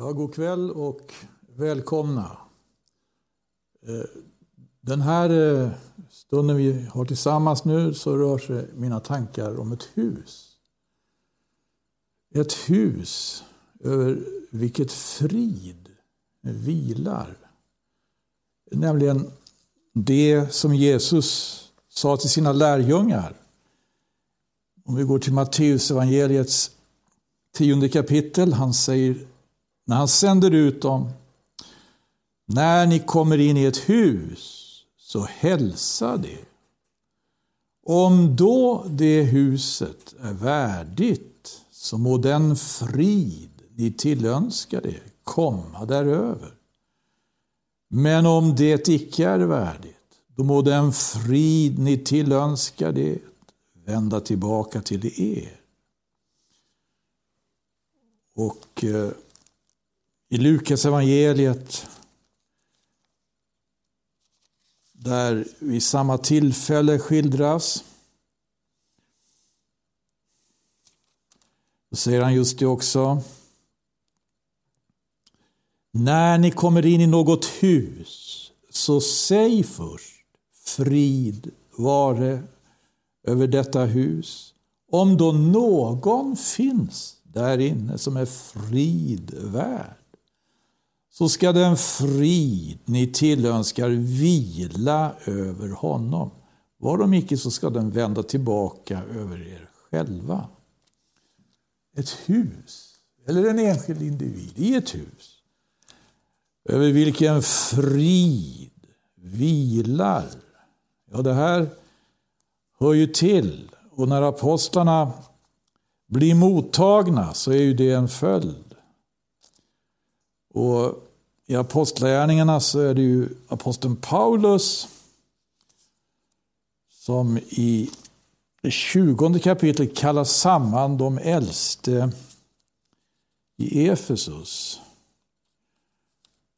Ja, god kväll och välkomna. Eh, den här eh, stunden vi har tillsammans nu så rör sig mina tankar om ett hus. Ett hus över vilket frid vilar. Nämligen det som Jesus sa till sina lärjungar. Om vi går till Matteus evangeliets tionde kapitel. Han säger när han sänder ut dem. När ni kommer in i ett hus, så hälsa det. Om då det huset är värdigt, så må den frid ni tillönskar det komma däröver. Men om det icke är värdigt, då må den frid ni tillönskar det vända tillbaka till er. Och eh, i Lukas evangeliet där vid samma tillfälle skildras. Då säger han just det också. När ni kommer in i något hus, så säg först frid vare över detta hus. Om då någon finns där inne som är frid värd så ska den frid ni tillönskar vila över honom. Var de icke så ska den vända tillbaka över er själva. Ett hus, eller en enskild individ i ett hus, över vilken frid vilar. Ja, det här hör ju till. Och när apostlarna blir mottagna så är ju det en följd. Och i Apostlagärningarna så är det ju aposteln Paulus som i det tjugonde kapitlet kallar samman de äldste i Efesus.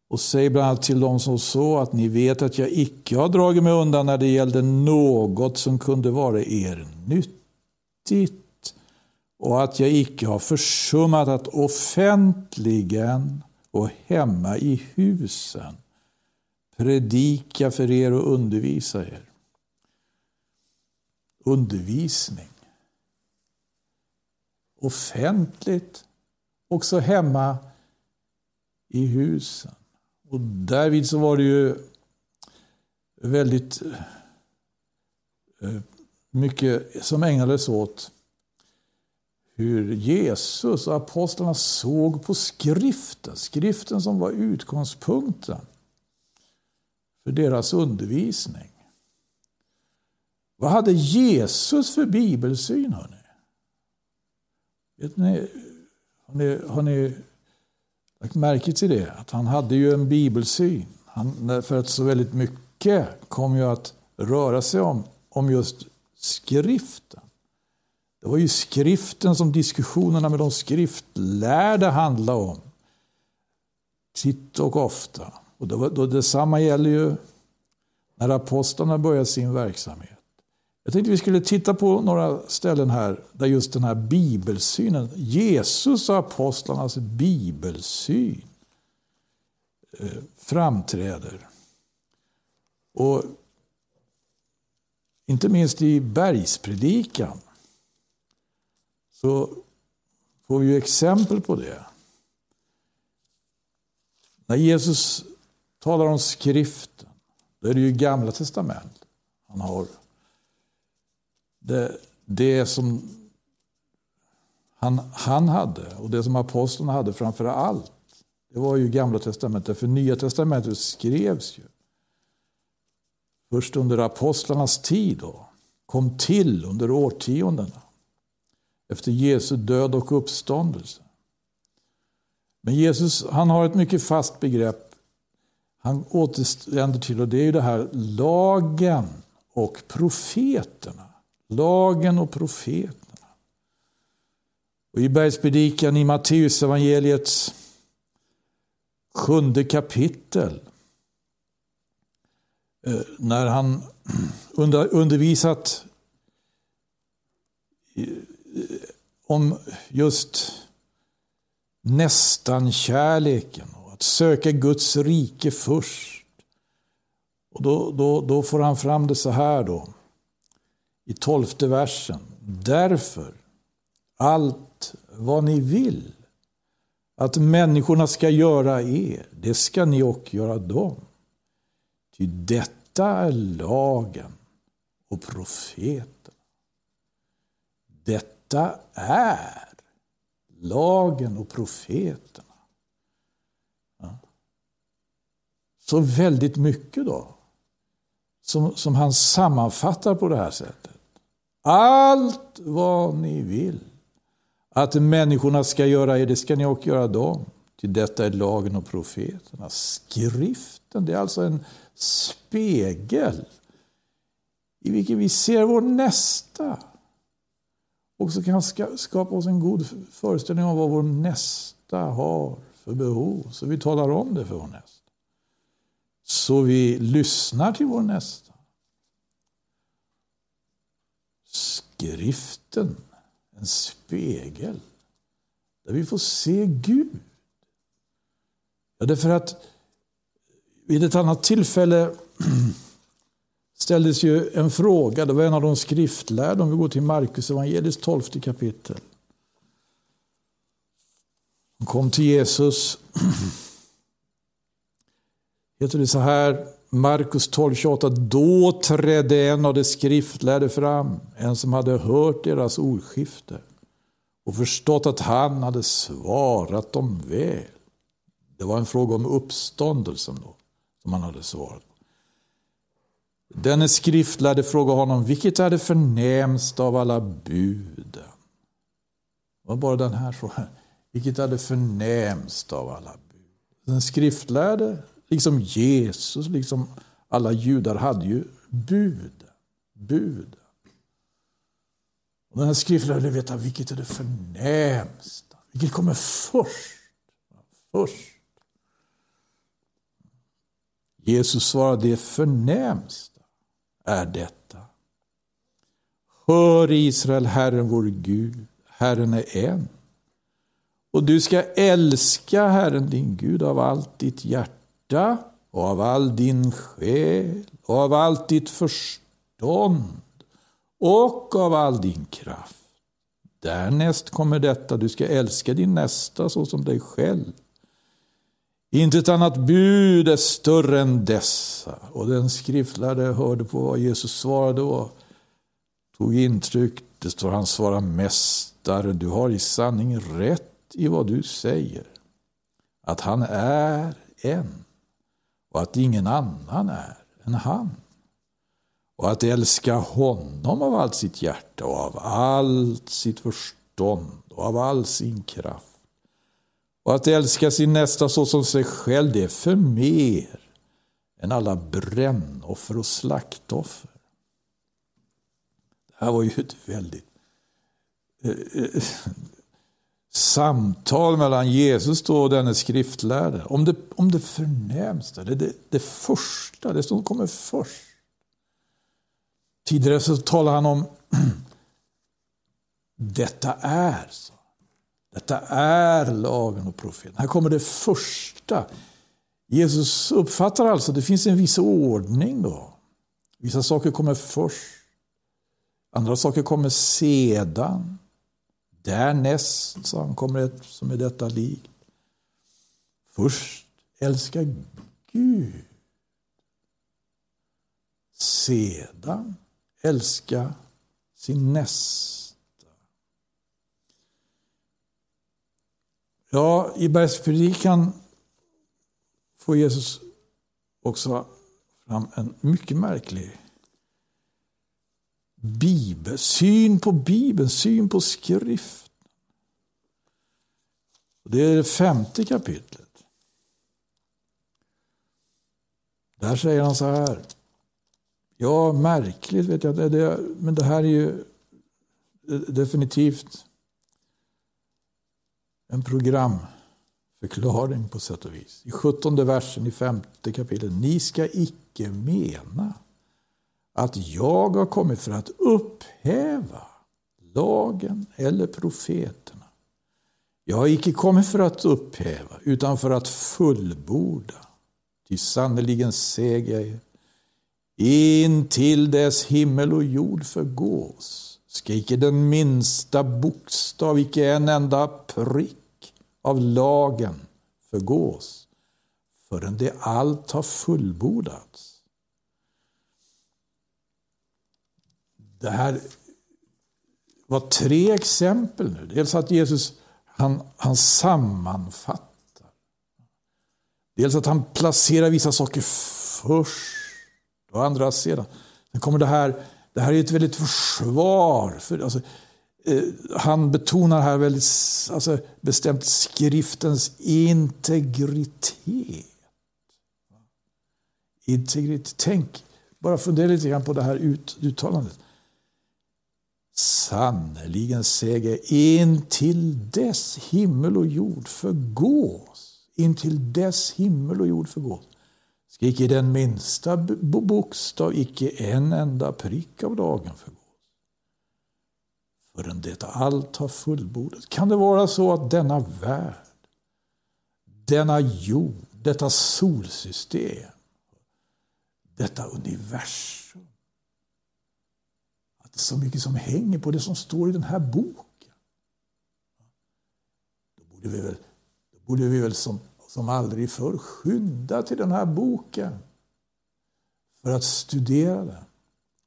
Och säger bland annat till dem som så att ni vet att jag icke har dragit mig undan när det gällde något som kunde vara er nyttigt och att jag icke har försummat att offentligen och hemma i husen predika för er och undervisa er. Undervisning. Offentligt, också hemma i husen. Och därvid så var det ju väldigt eh, mycket som ägnades åt hur Jesus och apostlarna såg på skriften. Skriften som var utgångspunkten för deras undervisning. Vad hade Jesus för bibelsyn? Hörni? Vet ni, har, ni, har ni lagt märke till det? Att han hade ju en bibelsyn. Han, för att så väldigt mycket kom ju att röra sig om, om just skriften. Det var ju skriften som diskussionerna med de skriftlärda handlade om. Titt och ofta. Och det var, då detsamma gäller ju när apostlarna började sin verksamhet. Jag tänkte vi skulle titta på några ställen här där just den här bibelsynen, Jesus och apostlarnas bibelsyn eh, framträder. Och inte minst i bergspredikan så får vi ju exempel på det. När Jesus talar om skriften, då är det ju gamla testament han har. Det, det som han, han hade och det som apostlarna hade framför allt, det var ju gamla testamentet. För nya testamentet skrevs ju först under apostlarnas tid då, kom till under årtiondena efter Jesu död och uppståndelse. Men Jesus han har ett mycket fast begrepp han återvänder till och det är ju det här lagen och profeterna. Lagen och profeterna. Och I bergspredikan i Matteusevangeliets sjunde kapitel eh, när han undervisat om just nästan kärleken och att söka Guds rike först. Och då, då, då får han fram det så här då, i tolfte versen. Därför, allt vad ni vill att människorna ska göra er, det ska ni också göra dem. Ty detta är lagen och profeten. Detta detta är lagen och profeterna. Ja. Så väldigt mycket då, som, som han sammanfattar på det här sättet. Allt vad ni vill att människorna ska göra er, det ska ni också göra dem. Till detta är lagen och profeterna. Skriften, det är alltså en spegel i vilken vi ser vår nästa. Och så kan skapa oss en god föreställning om vad vår nästa har för behov. Så vi talar om det för vår nästa. Så vi lyssnar till vår nästa. Skriften, en spegel där vi får se Gud. Ja, därför att vid ett annat tillfälle ställdes ju en fråga. Det var en av de skriftlärda, om vi går till Markus evangelis tolfte kapitel. De kom till Jesus. Heter det så här, Markus 12.28. Då trädde en av de skriftlärde fram, en som hade hört deras ordskifte och förstått att han hade svarat dem väl. Det var en fråga om uppståndelsen då, som han hade svarat Denne skriftlärde frågade honom, vilket är det förnämsta av alla buden? Det var bara den här frågan. Vilket är det förnämsta av alla bud? Den skriftlärde, liksom Jesus, liksom alla judar, hade ju bud. bud. Och den här skriftlärde ville veta vilket är det förnämsta. Vilket kommer först? Först. Jesus svarade, det förnämsta är detta. Hör Israel, Herren vår Gud, Herren är en. Och du ska älska Herren din Gud av allt ditt hjärta och av all din själ och av allt ditt förstånd och av all din kraft. Därnäst kommer detta, du ska älska din nästa så som dig själv. Inte ett annat bud är större än dessa. Och den skriftlärde hörde på vad Jesus svarade och tog intryck. Det står han svarar Mästare, du har i sanning rätt i vad du säger. Att han är en och att ingen annan är än han. Och att älska honom av allt sitt hjärta och av allt sitt förstånd och av all sin kraft och att älska sin nästa så som sig själv, det är för mer än alla brännoffer och slaktoffer. Det här var ju ett väldigt eh, eh, samtal mellan Jesus och denne skriftlärde. Om det, om det förnämsta, det, det, det första, det som kommer först. Tidigare så talade han om detta är. Så. Detta är lagen och profeten. Här kommer det första. Jesus uppfattar alltså att det finns en viss ordning. då. Vissa saker kommer först. Andra saker kommer sedan. Därnäst, sa han, kommer ett som är detta likt. Först älska Gud. Sedan älska sin nästa. Ja, i bergspredikan får Jesus också fram en mycket märklig bibel, syn på Bibeln, syn på skrift. Det är det femte kapitlet. Där säger han så här. Ja, märkligt vet jag, det, det, men det här är ju definitivt en programförklaring på sätt och vis. I sjuttonde versen i femte kapitlet. Ni ska icke mena att jag har kommit för att upphäva lagen eller profeterna. Jag har icke kommit för att upphäva, utan för att fullborda. Ty sannerligen säger jag er, in till dess himmel och jord förgås, ska icke den minsta bokstav, icke en enda prick av lagen förgås, förrän det allt har fullbordats. Det här var tre exempel nu. Dels att Jesus han, han sammanfattar. Dels att han placerar vissa saker först och andra sedan. Sen kommer det här, det här är ett väldigt försvar. För, alltså, Eh, han betonar här väldigt alltså, bestämt skriftens integritet. Integritet. Tänk, bara fundera lite grann på det här ut, uttalandet. Sannerligen säger in till dess himmel och jord förgås. In till dess himmel och jord förgås. Ska icke den minsta bokstav, icke en enda prick av dagen förgås. Förrän det allt har fullbordat. Kan det vara så att denna värld, denna jord, detta solsystem, detta universum att det är så mycket som hänger på det som står i den här boken. Då borde vi väl, då borde vi väl som, som aldrig förr skynda till den här boken för att studera den.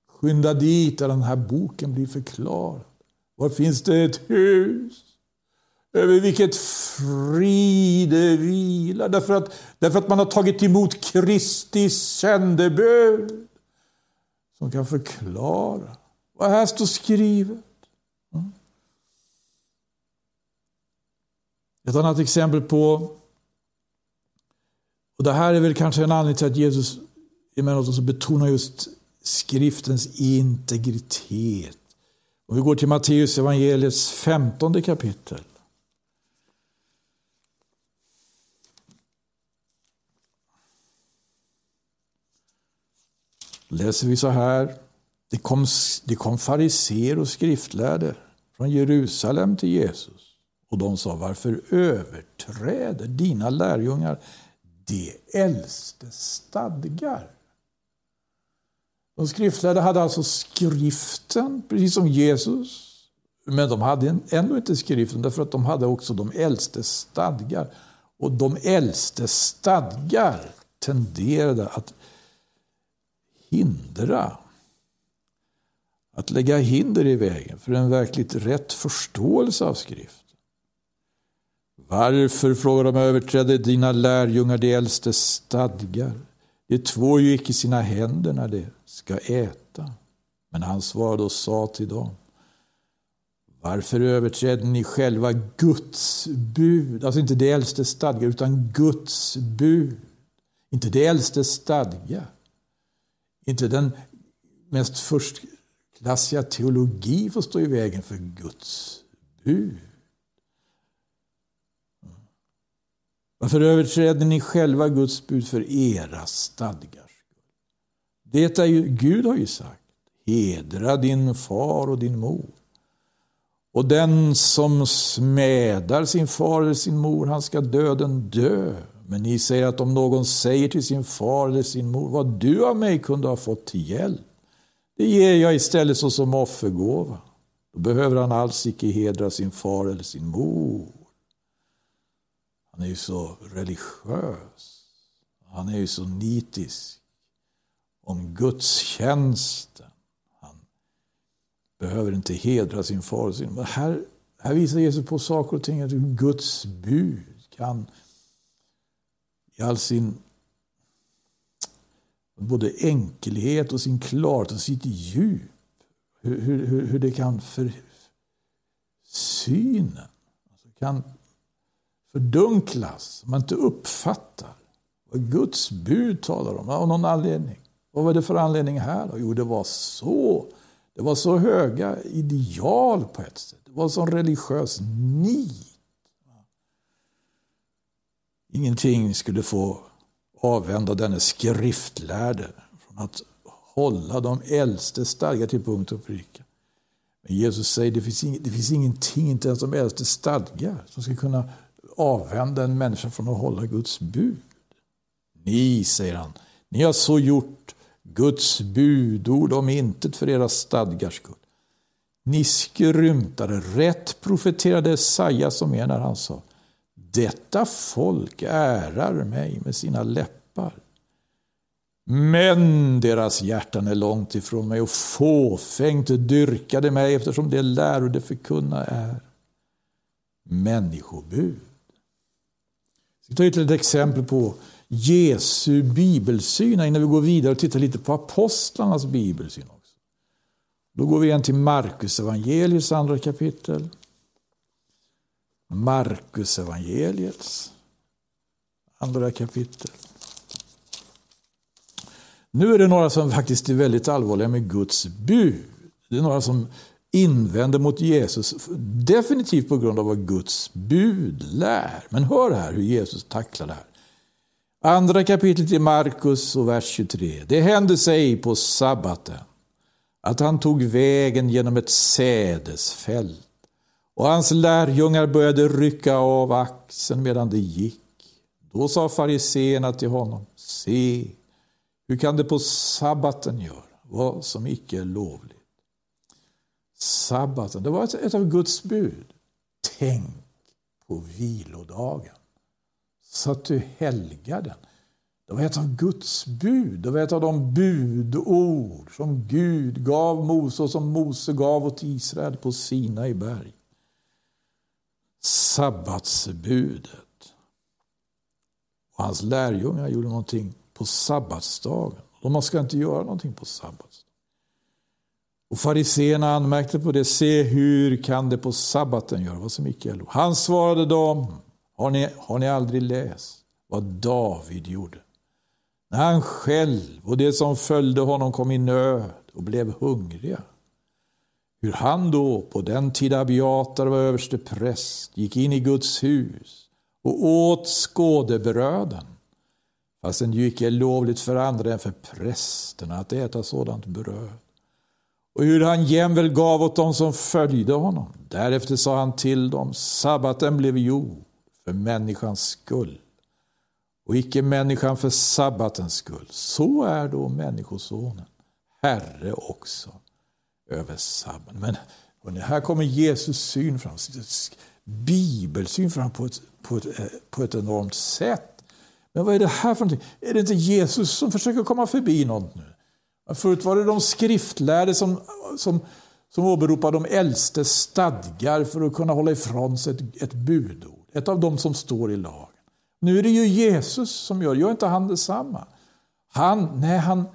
Skynda dit där den här boken blir förklarad. Var finns det ett hus? Över vilket frid det vilar. Därför att, därför att man har tagit emot Kristi sändebud. Som kan förklara vad här står skrivet. Mm. Ett annat exempel på, och det här är väl kanske en anledning till att Jesus emellanåt betonar just skriftens integritet. Och vi går till Matteus evangeliets femtonde kapitel. Läser vi så här. Det kom, det kom fariser och skriftlärde från Jerusalem till Jesus. Och de sa, varför överträder dina lärjungar de äldste stadgar? De skriftlärda hade alltså skriften, precis som Jesus. Men de hade ändå inte skriften därför att de hade också de äldste stadgar. Och de äldste stadgar tenderade att hindra att lägga hinder i vägen för en verkligt rätt förståelse av skriften. Varför, frågar de, överträdde dina lärjungar de äldste stadgar? De två gick i sina händer när de ska äta. Men han svarade och sa till dem. Varför överträdde ni själva Guds bud? Alltså inte det äldste stadga, utan Guds bud. Inte det äldste stadga. Inte den mest förstklassiga teologi får stå i vägen för Guds bud. Varför överträder ni själva Guds bud för era stadgars Det är ju, Gud har ju sagt, hedra din far och din mor. Och den som smädar sin far eller sin mor, han ska döden dö. Men ni säger att om någon säger till sin far eller sin mor, vad du av mig kunde ha fått till hjälp, det ger jag istället såsom offergåva. Då behöver han alls icke hedra sin far eller sin mor. Han är ju så religiös. Han är ju så nitisk om gudstjänsten. Han behöver inte hedra sin far och sin Men Här, här visar Jesus på saker och ting, att Guds bud kan i all sin både enkelhet och sin klarhet och sitt djup. Hur, hur, hur det kan för synen alltså kan fördunklas, man inte uppfattar vad Guds bud talar om av någon anledning. Vad var det för anledning här? Jo, det var så det var så höga ideal på ett sätt. Det var sån religiös nit. Ingenting skulle få avvända denne skriftlärde från att hålla de äldste stadgar till punkt och pricka. Men Jesus säger att det finns, det finns ingenting, inte ens de äldste stadgar, som ska kunna avvända en människa från att hålla Guds bud. Ni, säger han, ni har så gjort Guds budord om intet för era stadgars skull. Ni skrymtade, rätt profeterade Jesaja som är när han sa Detta folk ärar mig med sina läppar. Men deras hjärtan är långt ifrån mig och fåfängt dyrkade mig eftersom det läror det förkunna är människobud. Jag ska ta ytterligare ett exempel på Jesu bibelsyn innan vi går vidare och tittar lite på apostlarnas bibelsyn. också. Då går vi igen till Markus evangeliets andra kapitel. Markus evangeliets andra kapitel. Nu är det några som faktiskt är väldigt allvarliga med Guds bud. Det är några som invänder mot Jesus, definitivt på grund av vad Guds bud lär. Men hör här hur Jesus tacklar det här. Andra kapitlet i Markus och vers 23. Det hände sig på sabbaten att han tog vägen genom ett sädesfält och hans lärjungar började rycka av axeln medan det gick. Då sa fariseerna till honom, se, hur kan det på sabbaten göra vad som icke är lovligt? Sabbaten, det var ett, ett av Guds bud. Tänk på vilodagen så att du helgar den. Det var ett av Guds bud, det var ett av de budord som Gud gav Mose och som Mose gav åt Israel på Sinai berg. Sabbatsbudet. Och hans lärjungar gjorde någonting på sabbatsdagen. Och man ska inte göra någonting på sabbatsdagen. Och fariseerna anmärkte på det. Se, hur kan det på sabbaten göra vad som icke är lov? Han svarade dem. Har ni, har ni aldrig läst vad David gjorde? När han själv och det som följde honom kom i nöd och blev hungriga. Hur han då, på den tid Abiatar var överste präst, gick in i Guds hus och åt skådebröden, fastän det ju icke är lovligt för andra än för prästerna att äta sådant bröd. Och hur han jämväl gav åt dem som följde honom. Därefter sa han till dem, sabbaten blev gjord för människans skull och icke människan för sabbatens skull. Så är då Människosonen, Herre också över sabbaten. Men hörni, här kommer Jesus syn fram, bibelsyn fram på ett, på, ett, på ett enormt sätt. Men vad är det här för någonting? Är det inte Jesus som försöker komma förbi något nu? Förut var det de skriftlärde som, som, som åberopade de äldste stadgar för att kunna hålla ifrån sig ett, ett budord. Ett av dem som står i lagen. Nu är det ju Jesus som gör Gör inte han detsamma? Han, nej, han,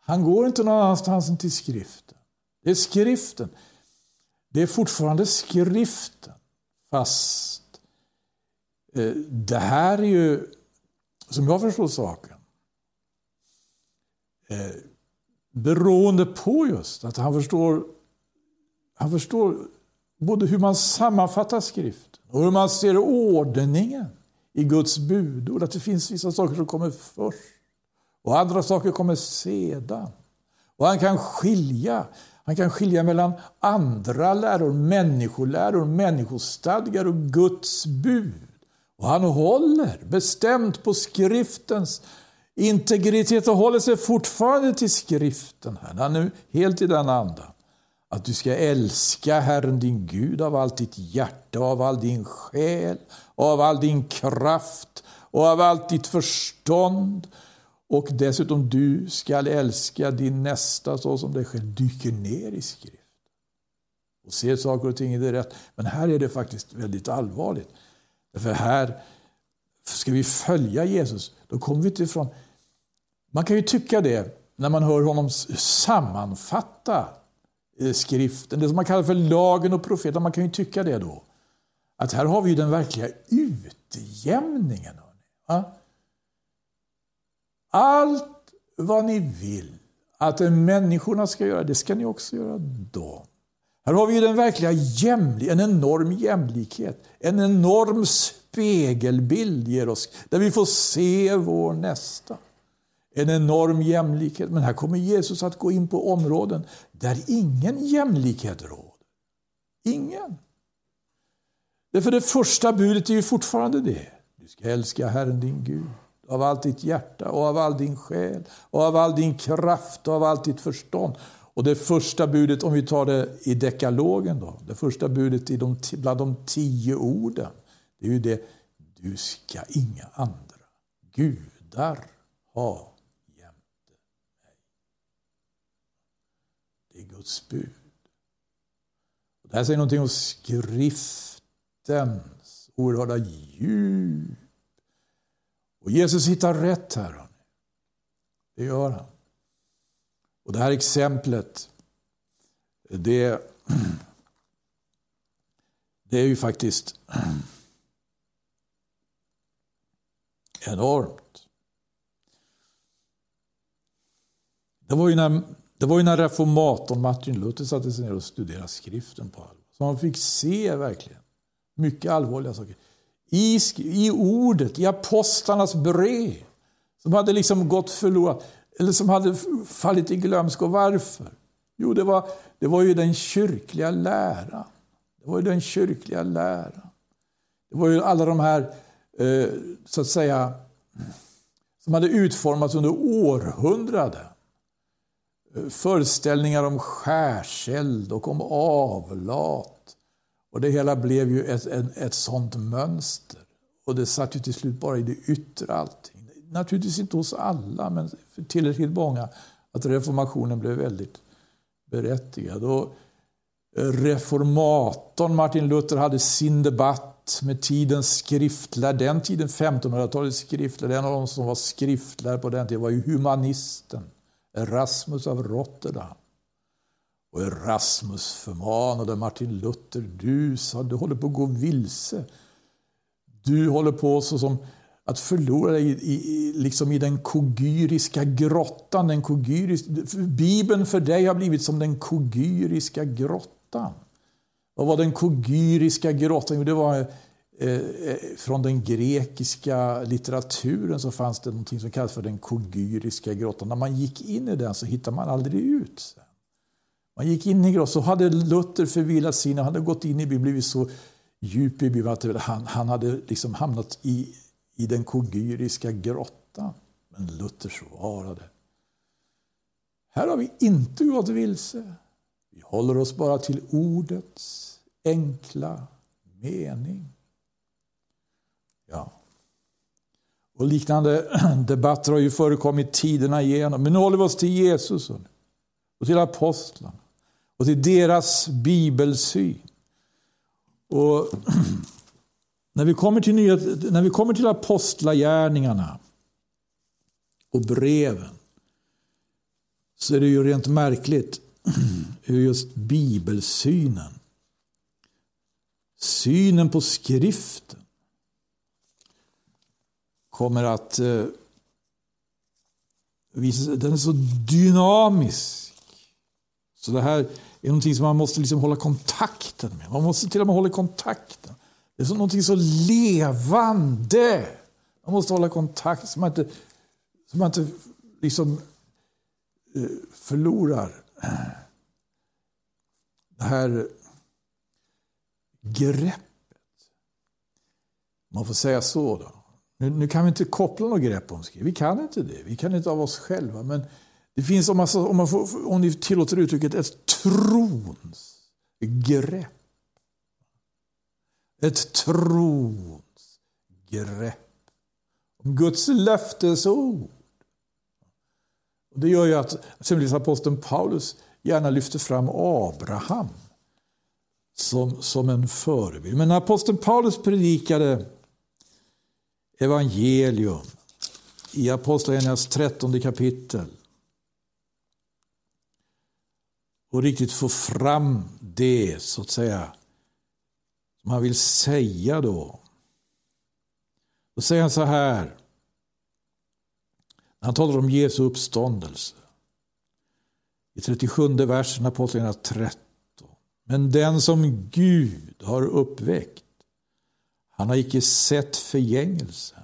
han går inte någon annanstans än till skriften. Det är skriften. Det är fortfarande skriften. Fast eh, det här är ju, som jag förstår saken, eh, beroende på just att han förstår, han förstår både hur man sammanfattar skriften och hur man ser ordningen i Guds budord. Att det finns vissa saker som kommer först och andra saker kommer sedan. Och han kan skilja han kan skilja mellan andra läror, människoläror, människostadgar och Guds bud. Och han håller bestämt på skriftens integritet och håller sig fortfarande till skriften. Här. Han är nu helt i den andan. Att du ska älska Herren din Gud av allt ditt hjärta, av all din själ, av all din kraft och av allt ditt förstånd. Och dessutom du skall älska din nästa så som dig själv. Dyker ner i skrift och ser saker och ting i det rätt. Men här är det faktiskt väldigt allvarligt. För här ska vi följa Jesus, då kommer vi inte ifrån... Man kan ju tycka det när man hör honom sammanfatta eh, skriften, det som man kallar för lagen och profeten. Man kan ju tycka det då. Att här har vi den verkliga utjämningen. Allt vad ni vill att människorna ska göra, det ska ni också göra dem. Här har vi den verkliga jämlik, en enorm jämlikhet. En enorm spegelbild ger oss, där vi får se vår nästa. En enorm jämlikhet. Men här kommer Jesus att gå in på områden där ingen jämlikhet råder. Ingen. Därför det första budet är ju fortfarande det. Du ska älska Herren din Gud av allt ditt hjärta och av all din själ och av all din kraft och av allt ditt förstånd. Och det första budet, om vi tar det i dekalogen då, det första budet i de, bland de tio orden, det är ju det, du ska inga andra gudar ha jämte mig. Det är Guds bud. Och det här säger någonting om skriftens oerhörda djup. Och Jesus hittar rätt här. Det gör han. Och det här exemplet, det, det är ju faktiskt enormt. Det var ju när, det var ju när reformatorn Martin Luther satte sig ner och studerade skriften på allvar. Så han fick se verkligen mycket allvarliga saker. I, I ordet, i apostlarnas brev, som hade liksom gått förlorat eller som hade fallit i glömska. varför? Jo, det var, det var ju den kyrkliga läran. Det var ju den kyrkliga läran. Det var ju alla de här, eh, så att säga, som hade utformats under århundraden. Föreställningar om skärseld och om avlat. Och det hela blev ju ett, ett, ett sånt mönster. Och det satt ju till slut bara i det yttre allting naturligtvis inte hos alla, men för tillräckligt många, att reformationen blev väldigt berättigad. Och eh, reformatorn Martin Luther hade sin debatt med tidens skriftlärare. Den tiden, 1500-talets skriftlärare, en av de som var skriftlärare på den tiden var ju humanisten Erasmus av Rotterdam. Och Erasmus förmanade Martin Luther, du sa, du håller på att gå vilse. Du håller på så som att förlora dig i, i, liksom i den kogyriska grottan. Den kogyris, Bibeln för dig har blivit som den kogyriska grottan. Vad var den kogyriska grottan? Jo, det var Eh, eh, från den grekiska litteraturen så fanns det något som kallas för den kogyriska grottan. När man gick in i den så hittade man aldrig ut. Man gick in i grottan, så hade Luther förvillat Han hade gått in i Bibeln, blivit så djup i Bibeln att han, han hade liksom hamnat i i den kogyriska grottan. Men Luther svarade. Här har vi inte gått vilse. Vi håller oss bara till ordets enkla mening. Ja. Och liknande debatter har ju förekommit tiderna igenom. Men nu håller vi oss till Jesus och till apostlarna och till deras bibelsyn. Och När vi kommer till, nya, när vi kommer till apostlagärningarna och breven så är det ju rent märkligt hur just bibelsynen, synen på skriften kommer att eh, visa sig. Den är så dynamisk. Så det här är någonting som man måste liksom hålla kontakten med. Man måste till och med hålla kontakten. Det är så någonting så levande. Man måste hålla kontakt så man inte, så man inte liksom eh, förlorar eh, det här greppet. Man får säga så. då. Nu, nu kan vi inte koppla något grepp om skrift. Vi kan inte det. Vi kan inte av oss själva. Men det finns, om, man, om, man får, om ni tillåter uttrycket, ett trons grepp. Ett trons grepp. Om Guds löftesord. Det gör ju att exempelvis aposteln Paulus gärna lyfter fram Abraham som, som en förebild. Men när aposteln Paulus predikade evangelium i Apostlagärningarnas trettonde kapitel och riktigt få fram det, så att säga, som han vill säga då. Då säger han så här. när Han talar om Jesu uppståndelse. I 37 versen Apostlagärningarna 13. Men den som Gud har uppväckt, han har icke sett förgängelse.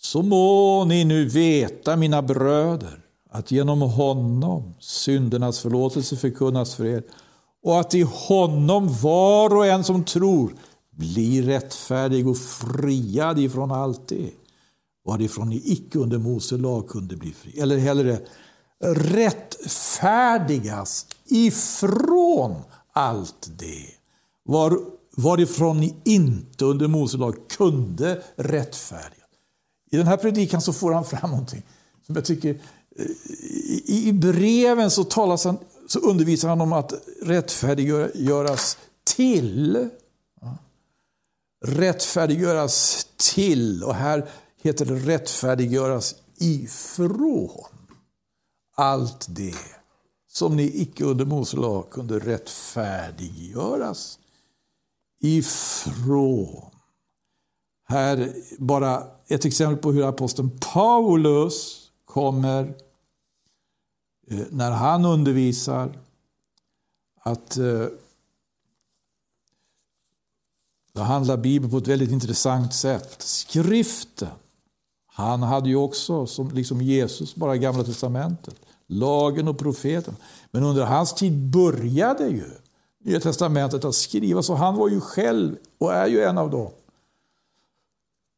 Så må ni nu veta, mina bröder, att genom honom syndernas förlåtelse förkunnas för er och att i honom var och en som tror blir rättfärdig och friad ifrån allt det varifrån ni icke under Mose lag kunde bli fri. Eller hellre rättfärdigas ifrån allt det var, varifrån ni inte under Mose lag kunde rättfärdiga. I den här predikan så får han fram någonting som jag tycker eh, i, breven så, talas han, så undervisar han om att rättfärdiggöras till. Rättfärdiggöras till. Och här heter det rättfärdiggöras ifrån allt det som ni icke under Mose lag kunde rättfärdiggöras ifrån. Här bara ett exempel på hur aposteln Paulus kommer eh, när han undervisar att eh, behandla Bibeln på ett väldigt intressant sätt. Skriften han hade ju också, som, liksom Jesus, bara Gamla Testamentet. Lagen och profeten. Men under hans tid började ju Nya Testamentet att skrivas och han var ju själv, och är ju en av dem,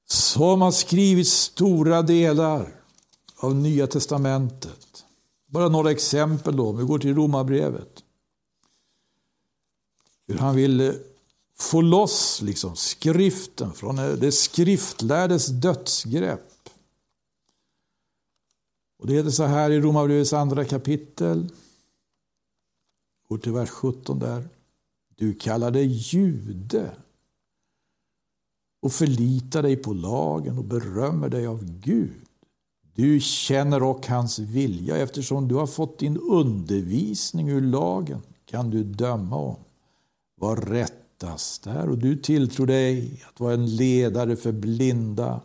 som har skrivit stora delar av Nya Testamentet. Bara några exempel då, om vi går till Romarbrevet. Hur han vill eh, få loss liksom, skriften från eh, det skriftlärdes dödsgrepp. Och det heter så här i Romarbrevets andra kapitel. Går till vers 17 där. Du kallar dig jude och förlitar dig på lagen och berömmer dig av Gud. Du känner och hans vilja. Eftersom du har fått din undervisning ur lagen kan du döma om vad rättast är. Och du tilltror dig att vara en ledare för blinda.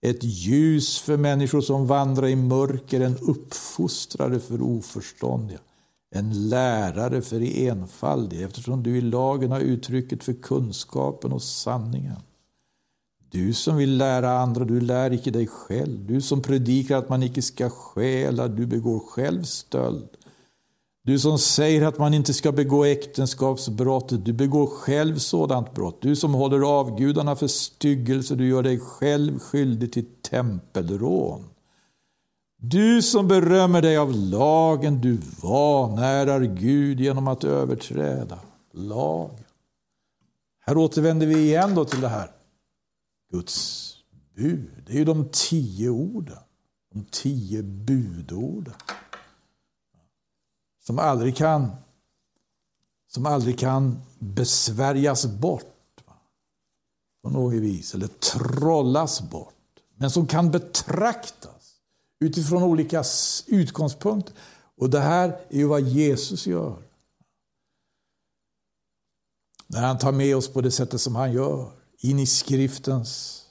Ett ljus för människor som vandrar i mörker, en uppfostrare för oförståndiga, en lärare för enfaldig, eftersom du i lagen har uttrycket för kunskapen och sanningen. Du som vill lära andra, du lär icke dig själv. Du som predikar att man icke ska stjäla, du begår själv stöld. Du som säger att man inte ska begå äktenskapsbrott, du begår själv sådant brott. Du som håller avgudarna för styggelse, du gör dig själv skyldig till tempelrån. Du som berömmer dig av lagen, du vanärar Gud genom att överträda lagen. Här återvänder vi igen då till det här. Guds bud, det är ju de tio orden. De tio budorden som aldrig kan, som aldrig kan besvärjas bort på något vis, eller trollas bort. Men som kan betraktas utifrån olika utgångspunkter. Och det här är ju vad Jesus gör. När han tar med oss på det sättet som han gör, in i skriftens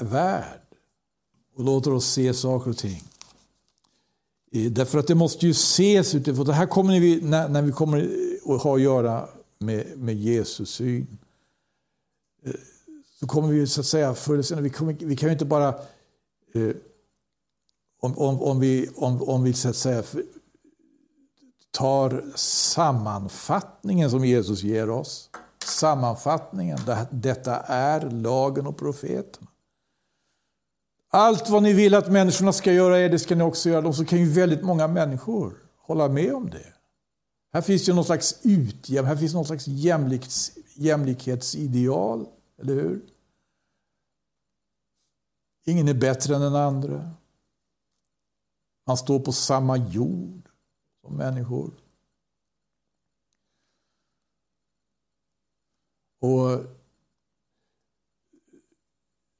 värld och låter oss se saker och ting eh, därför att det måste ju ses utifrån, det här kommer vi, när, när vi kommer att ha att göra med, med Jesus syn. Eh, så kommer vi så att säga, förr vi, kommer, vi kan ju inte bara, eh, om, om, om, vi, om, om vi så att säga tar sammanfattningen som Jesus ger oss, sammanfattningen, detta är lagen och profeterna. Allt vad ni vill att människorna ska göra er, det ska ni också göra. dem. så kan ju väldigt många människor hålla med om det. Här finns ju någon slags utjäm, här finns någon slags jämlikhets, jämlikhetsideal, eller hur? Ingen är bättre än den andra. Man står på samma jord som människor. Och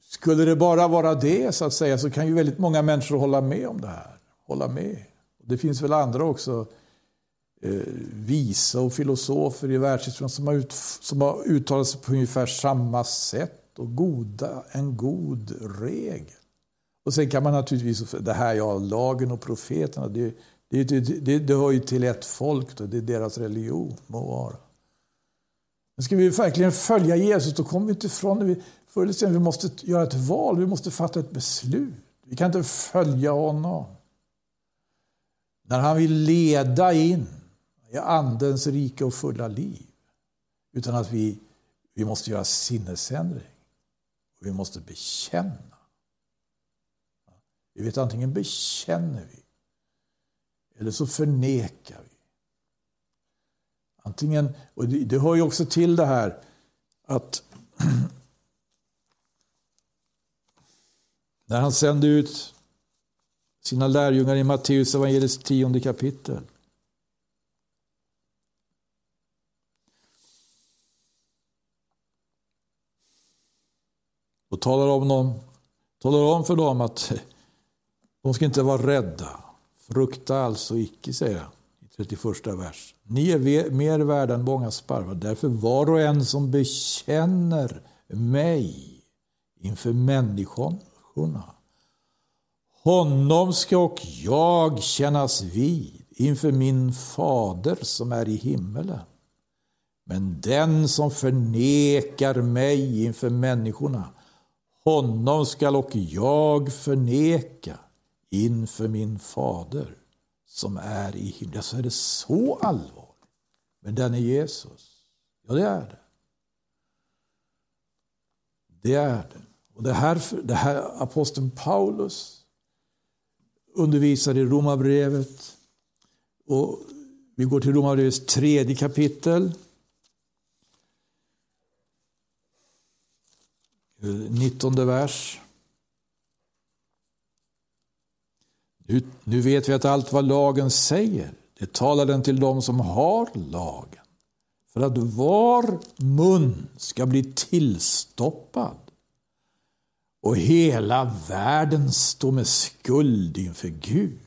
skulle det bara vara det så att säga så kan ju väldigt många människor hålla med om det här. Hålla med. Det finns väl andra också Eh, visa och filosofer i världshistorien som har, ut, som har uttalat sig på ungefär samma sätt och goda, en god regel. Och sen kan man naturligtvis, det här ja, lagen och profeterna, det, det, det, det, det hör ju till ett folk, då, det är deras religion, må vara. Men ska vi verkligen följa Jesus då kommer vi inte ifrån det. Förr eller senare vi måste göra ett val, vi måste fatta ett beslut. Vi kan inte följa honom. När han vill leda in i Andens rika och fulla liv. Utan att vi, vi måste göra sinnesändring. Och vi måste bekänna. Vi vet antingen bekänner vi eller så förnekar vi. Antingen, och det, det hör ju också till det här att när han sände ut sina lärjungar i Matteus evangeliets tionde kapitel. Och talar om, dem, talar om för dem att de ska inte vara rädda. Frukta alltså icke, säger han i 31 vers. Ni är mer värda än många sparvar. Därför var och en som bekänner mig inför människorna honom ska och jag kännas vid inför min fader som är i himmelen. Men den som förnekar mig inför människorna, honom skall och jag förneka inför min fader som är i himlen. Så är det så allvarligt. Men den är Jesus. Ja, det är det. Det är det. Och det här, det här aposteln Paulus undervisar i Romarbrevet. Och vi går till Romarbrevets tredje kapitel. 19 vers. Nu, nu vet vi att allt vad lagen säger, det talar den till dem som har lagen. För att var mun ska bli tillstoppad och hela världen står med skuld inför Gud.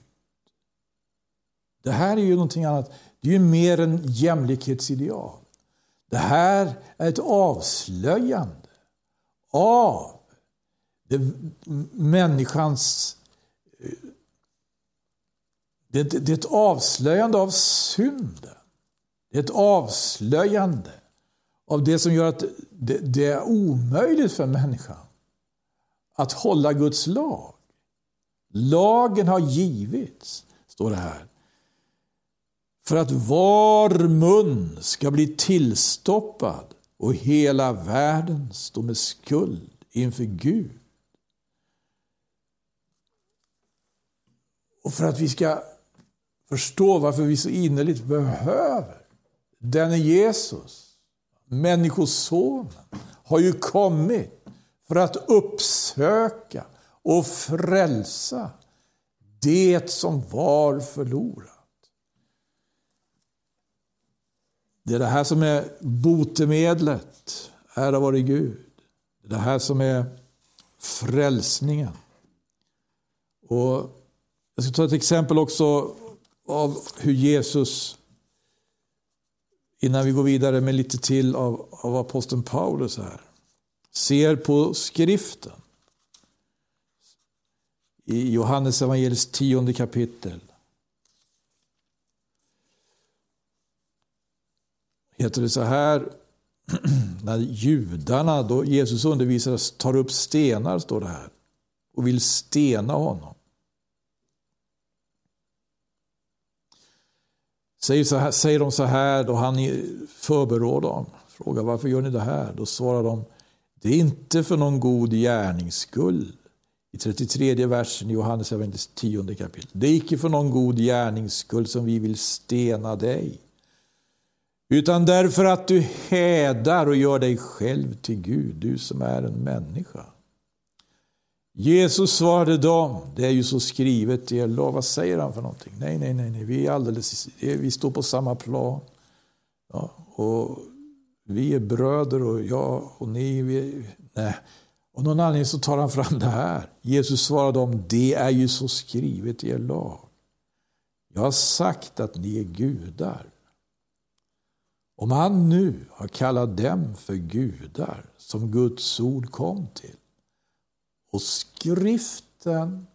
Det här är ju någonting annat. Det är ju mer än jämlikhetsideal. Det här är ett avslöjande av det, människans... Eh, det, det är ett avslöjande av synden. Det är ett avslöjande av det som gör att det, det är omöjligt för människan att hålla Guds lag. Lagen har givits, står det här, för att var mun ska bli tillstoppad och hela världen står med skuld inför Gud. Och för att vi ska förstå varför vi så innerligt behöver denne Jesus, Människosonen, har ju kommit för att uppsöka och frälsa det som var förlorat. Det är det här som är botemedlet. Ära vare Gud. Det är det här som är frälsningen. Och jag ska ta ett exempel också av hur Jesus, innan vi går vidare med lite till av, av aposteln Paulus här ser på skriften. I Johannes evangeliets tionde kapitel. Heter det så här, när judarna, då Jesus undervisar, tar upp stenar, står det här, och vill stena honom. Säger, så här, säger de så här då han förberår dem, frågar varför gör ni det här? Då svarar de, det är inte för någon god gärnings skull. I 33 versen i Johannes 10 kapitel. Det är icke för någon god gärnings skull som vi vill stena dig. Utan därför att du hädar och gör dig själv till Gud, du som är en människa. Jesus svarade dem, det är ju så skrivet i er lag. Vad säger han för någonting? Nej, nej, nej, nej. Vi, är alldeles, vi står på samma plan. Ja, och vi är bröder och jag och ni. Vi, nej. Och någon anledning så tar han fram det här. Jesus svarade dem, det är ju så skrivet i er lag. Jag har sagt att ni är gudar. Om han nu har kallat dem för gudar, som Guds ord kom till, och skriften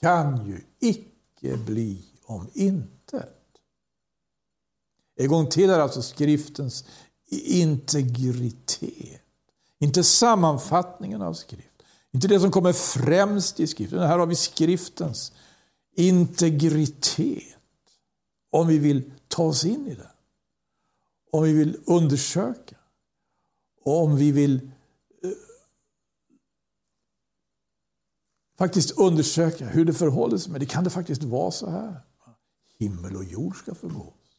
kan ju icke bli om intet. En gång till är alltså skriftens integritet. Inte sammanfattningen av skrift. Inte det som kommer främst i skriften. Här har vi skriftens integritet. Om vi vill ta oss in i den. Om vi vill undersöka. Och om vi vill eh, faktiskt undersöka hur det förhåller sig. Men det kan det faktiskt vara så här. Himmel och jord ska förgås.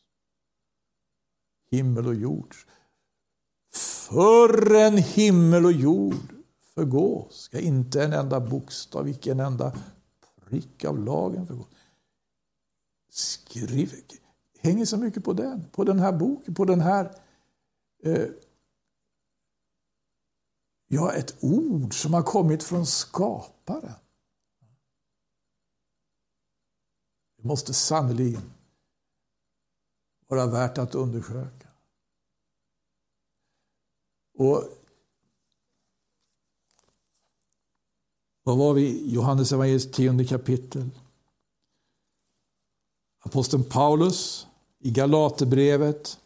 Himmel och jord. Förrän himmel och jord förgås ska inte en enda bokstav, icke en enda prick av lagen förgås. Skriv, hänger så mycket på den, på den här boken, på den här eh, Ja, ett ord som har kommit från skaparen. Det måste sannerligen vara värt att undersöka. Och Vad var vi i Johannes evangeliets tionde kapitel? Aposteln Paulus i Galaterbrevet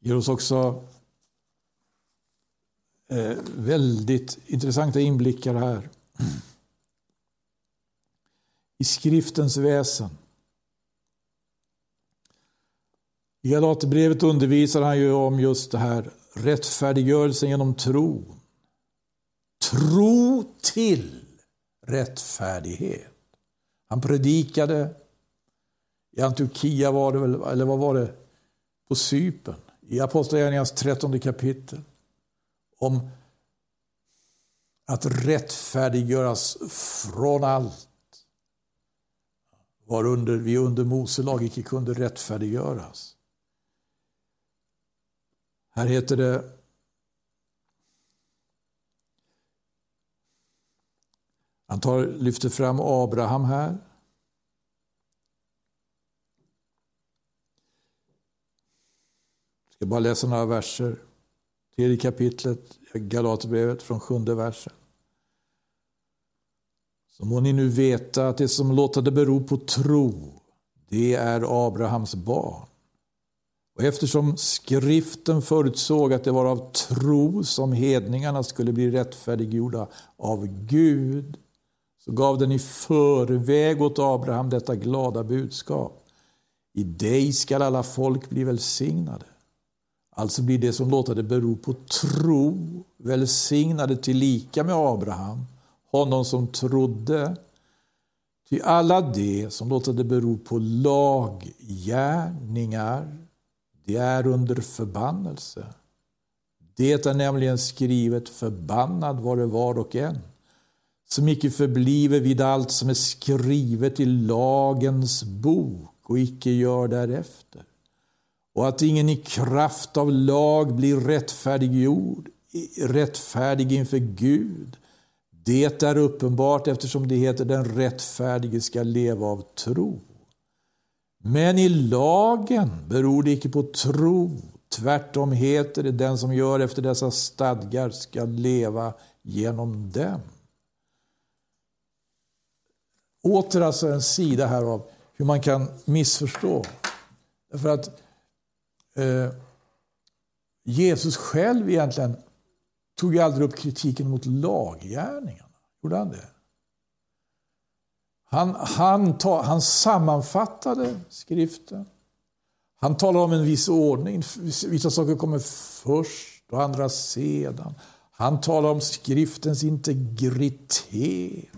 ger oss också eh, väldigt intressanta inblickar här i skriftens väsen. I Galaterbrevet undervisar han ju om just det här rättfärdiggörelsen genom tro. Tro till rättfärdighet. Han predikade. I Antiochia var det väl, eller vad var det, på Sypen i Apostlagärningarnas trettonde kapitel. Om att rättfärdiggöras från allt. Varunder vi under Mose lag icke kunde rättfärdiggöras. Här heter det Han tar, lyfter fram Abraham här. Jag ska bara läsa några verser. Tredje kapitlet, Galaterbrevet från sjunde versen. Så må ni nu veta att det som låter det bero på tro, det är Abrahams barn. Och eftersom skriften förutsåg att det var av tro som hedningarna skulle bli rättfärdiggjorda av Gud, så gav den i förväg åt Abraham detta glada budskap. I dig skall alla folk bli välsignade. Alltså blir det som låter det bero på tro välsignade tillika med Abraham, honom som trodde. Till alla det som låter det bero på laggärningar det är under förbannelse. Det är nämligen skrivet förbannad var det var och en som icke förbliver vid allt som är skrivet i lagens bok och icke gör därefter. Och att ingen i kraft av lag blir rättfärdiggjord, rättfärdig inför Gud. Det är uppenbart eftersom det heter den rättfärdige ska leva av tro. Men i lagen beror det icke på tro. Tvärtom heter det den som gör efter dessa stadgar ska leva genom dem. Åter alltså en sida här av hur man kan missförstå. Därför att eh, Jesus själv egentligen tog ju aldrig upp kritiken mot laggärningarna. Gjorde han det? Han, han, ta, han sammanfattade skriften. Han talar om en viss ordning. Vissa saker kommer först och andra sedan. Han talar om skriftens integritet.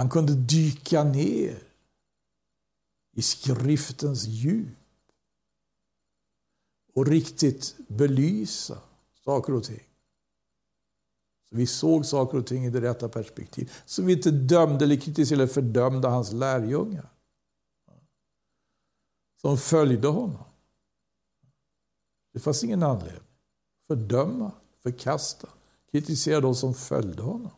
Han kunde dyka ner i skriftens djup och riktigt belysa saker och ting. Så vi såg saker och ting i det rätta perspektivet. Så vi inte dömde eller kritiserade eller fördömde hans lärjungar. Som följde honom. Det fanns ingen anledning. Fördöma, förkasta, kritisera de som följde honom.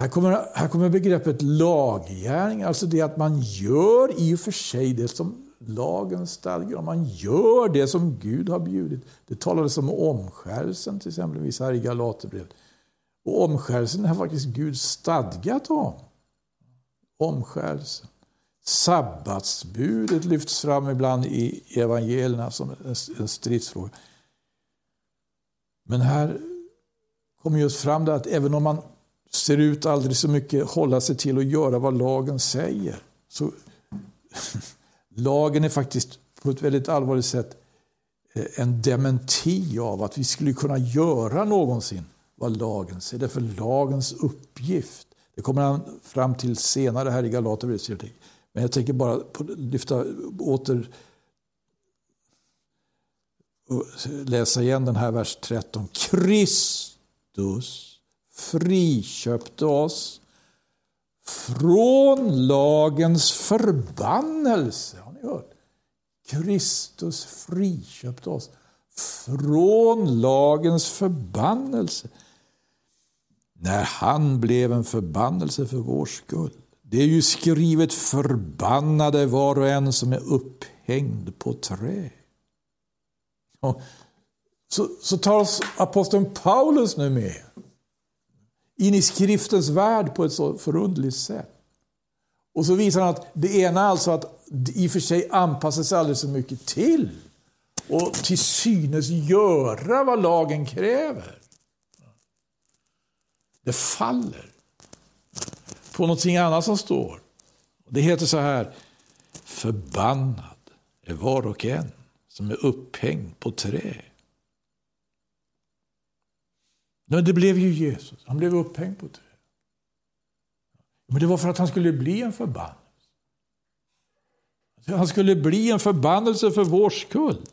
Här kommer, här kommer begreppet laggärning, alltså det att man gör i och för sig det som lagen stadgar om. Man gör det som Gud har bjudit. Det talades om omskärelsen till exempel här i Galaterbrevet. Och omskärelsen har faktiskt Gud stadgat om. omskärelsen. Sabbatsbudet lyfts fram ibland i evangelierna som en stridsfråga. Men här kommer just fram det att även om man ser ut aldrig så mycket hålla sig till att göra vad lagen säger. Så lagen är faktiskt på ett väldigt allvarligt sätt eh, en dementi av att vi skulle kunna göra någonsin vad lagen säger. Det är för lagens uppgift. Det kommer han fram till senare här i Galaterbrevet. Men jag tänker bara lyfta åter läsa igen den här vers 13. Kristus friköpte oss från lagens förbannelse. Har ni hört? Kristus friköpte oss från lagens förbannelse när han blev en förbannelse för vår skull. Det är ju skrivet förbannade var och en som är upphängd på trä. Så, så tar aposteln Paulus nu med in i skriftens värld på ett så förundligt sätt. Och så visar han att det ena alltså att i och för sig anpassa sig alldeles så mycket till och till synes göra vad lagen kräver. Det faller på någonting annat som står. Det heter så här, förbannad är var och en som är upphängd på trä. Men det blev ju Jesus. Han blev upphängd på trä. Men det var för att han skulle bli en förbannelse. Han skulle bli en förbannelse för vår skull.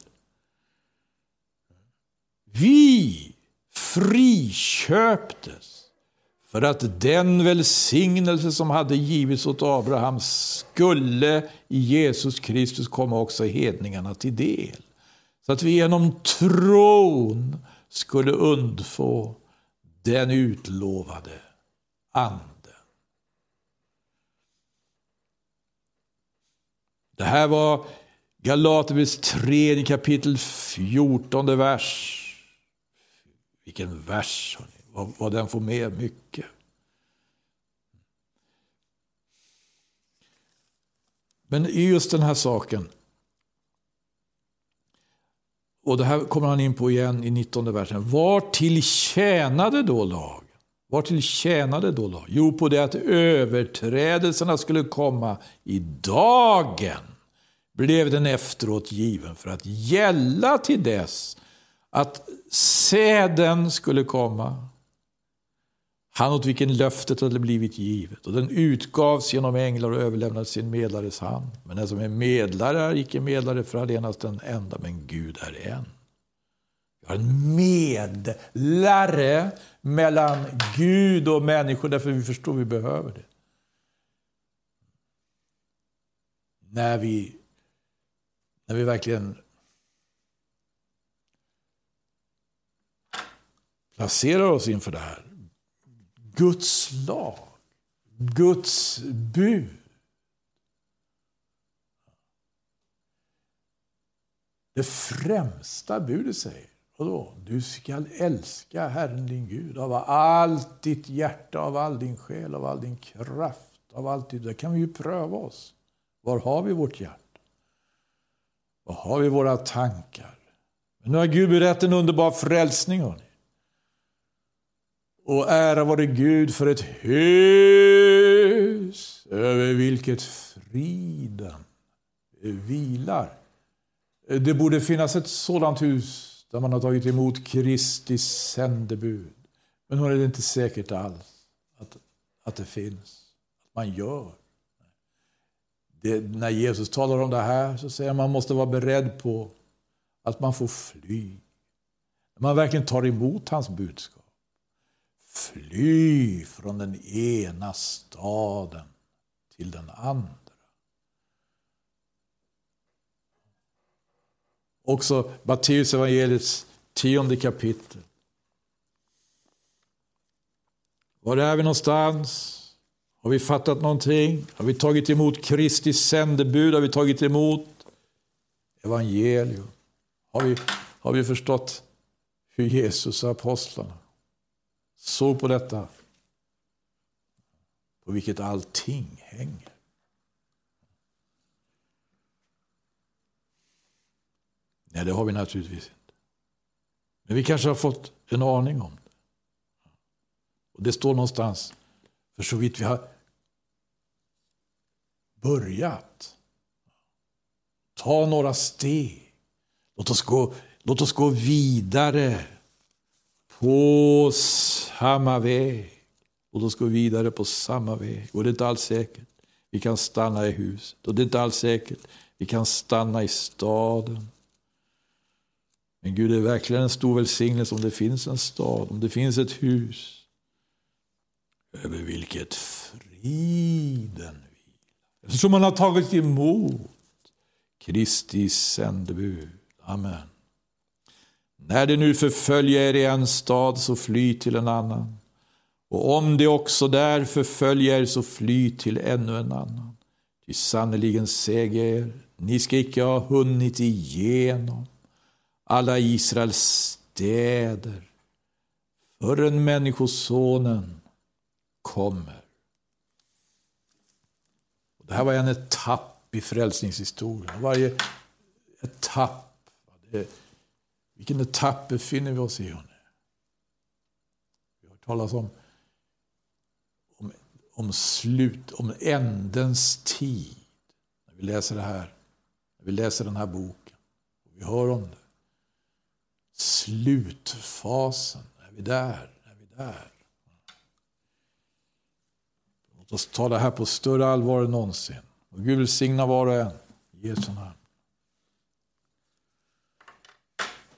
Vi friköptes för att den välsignelse som hade givits åt Abraham skulle i Jesus Kristus komma också hedningarna till del. Så att vi genom tron skulle undfå den utlovade anden. Det här var Galaterbrevets tredje kapitel, 14 vers. Vilken vers, vad, vad den får med mycket. Men i just den här saken, och det här kommer han in på igen i 19 versen. Var till tjänade då lag? Var till tjänade då lag? Jo, på det att överträdelserna skulle komma i dagen blev den efteråt given för att gälla till dess att säden skulle komma. Han åt vilken löftet hade blivit givet och den utgavs genom änglar och överlämnades sin medlares hand. Men den som är medlare är icke medlare för allenast den enda, men Gud är en. Vi har en medlare mellan Gud och människor därför vi förstår att vi behöver det. När vi, när vi verkligen placerar oss inför det här. Guds lag, Guds bud. Det främsta budet säger, vadå? Du skall älska Herren din Gud av allt ditt hjärta, av all din själ, av all din kraft, av allt ditt... Där kan vi ju pröva oss. Var har vi vårt hjärta? Var har vi våra tankar? Men nu har Gud berättat en underbar frälsning. Hörni. Och ära vare Gud för ett hus över vilket friden vilar. Det borde finnas ett sådant hus där man har tagit emot Kristi sändebud. Men nu är det inte säkert alls att, att det finns, att man gör. Det, när Jesus talar om det här så säger han att man måste vara beredd på att man får fly. Man verkligen tar emot hans budskap. Fly från den ena staden till den andra. Också Matteus evangeliets tionde kapitel. Var är vi någonstans? Har vi fattat någonting? Har vi tagit emot Kristi sändebud? Har vi tagit emot evangelium? Har vi, har vi förstått hur Jesus och apostlarna såg på detta. på vilket allting hänger. Nej, det har vi naturligtvis inte. Men vi kanske har fått en aning om det. Och Det står någonstans, för så vitt vi har börjat. Ta några steg. Låt oss gå, låt oss gå vidare på samma väg. Och då ska vi vidare på samma väg. Och det är inte alls säkert vi kan stanna i huset. Och det är inte alls säkert vi kan stanna i staden. Men Gud är verkligen en stor välsignelse om det finns en stad, om det finns ett hus. Över vilket friden vilar. Eftersom man har tagit emot Kristi sändebud. Amen. När det nu förföljer er i en stad, så fly till en annan. Och om det också där förföljer er, så fly till ännu en annan. Ty sannerligen säger er, ni ska icke ha hunnit igenom alla Israels städer förrän Människosonen kommer. Det här var en etapp i frälsningshistorien. Varje etapp. Det, vilken etapp befinner vi oss i? Hörni? Vi har hört talas om, om, om slut, om ändens tid. När vi läser det här, när vi läser den här boken. och Vi hör om det. Slutfasen, är vi där? Är vi där? Låt oss ta det här på större allvar än någonsin. Och Gud välsigna var och en. I Jesu namn.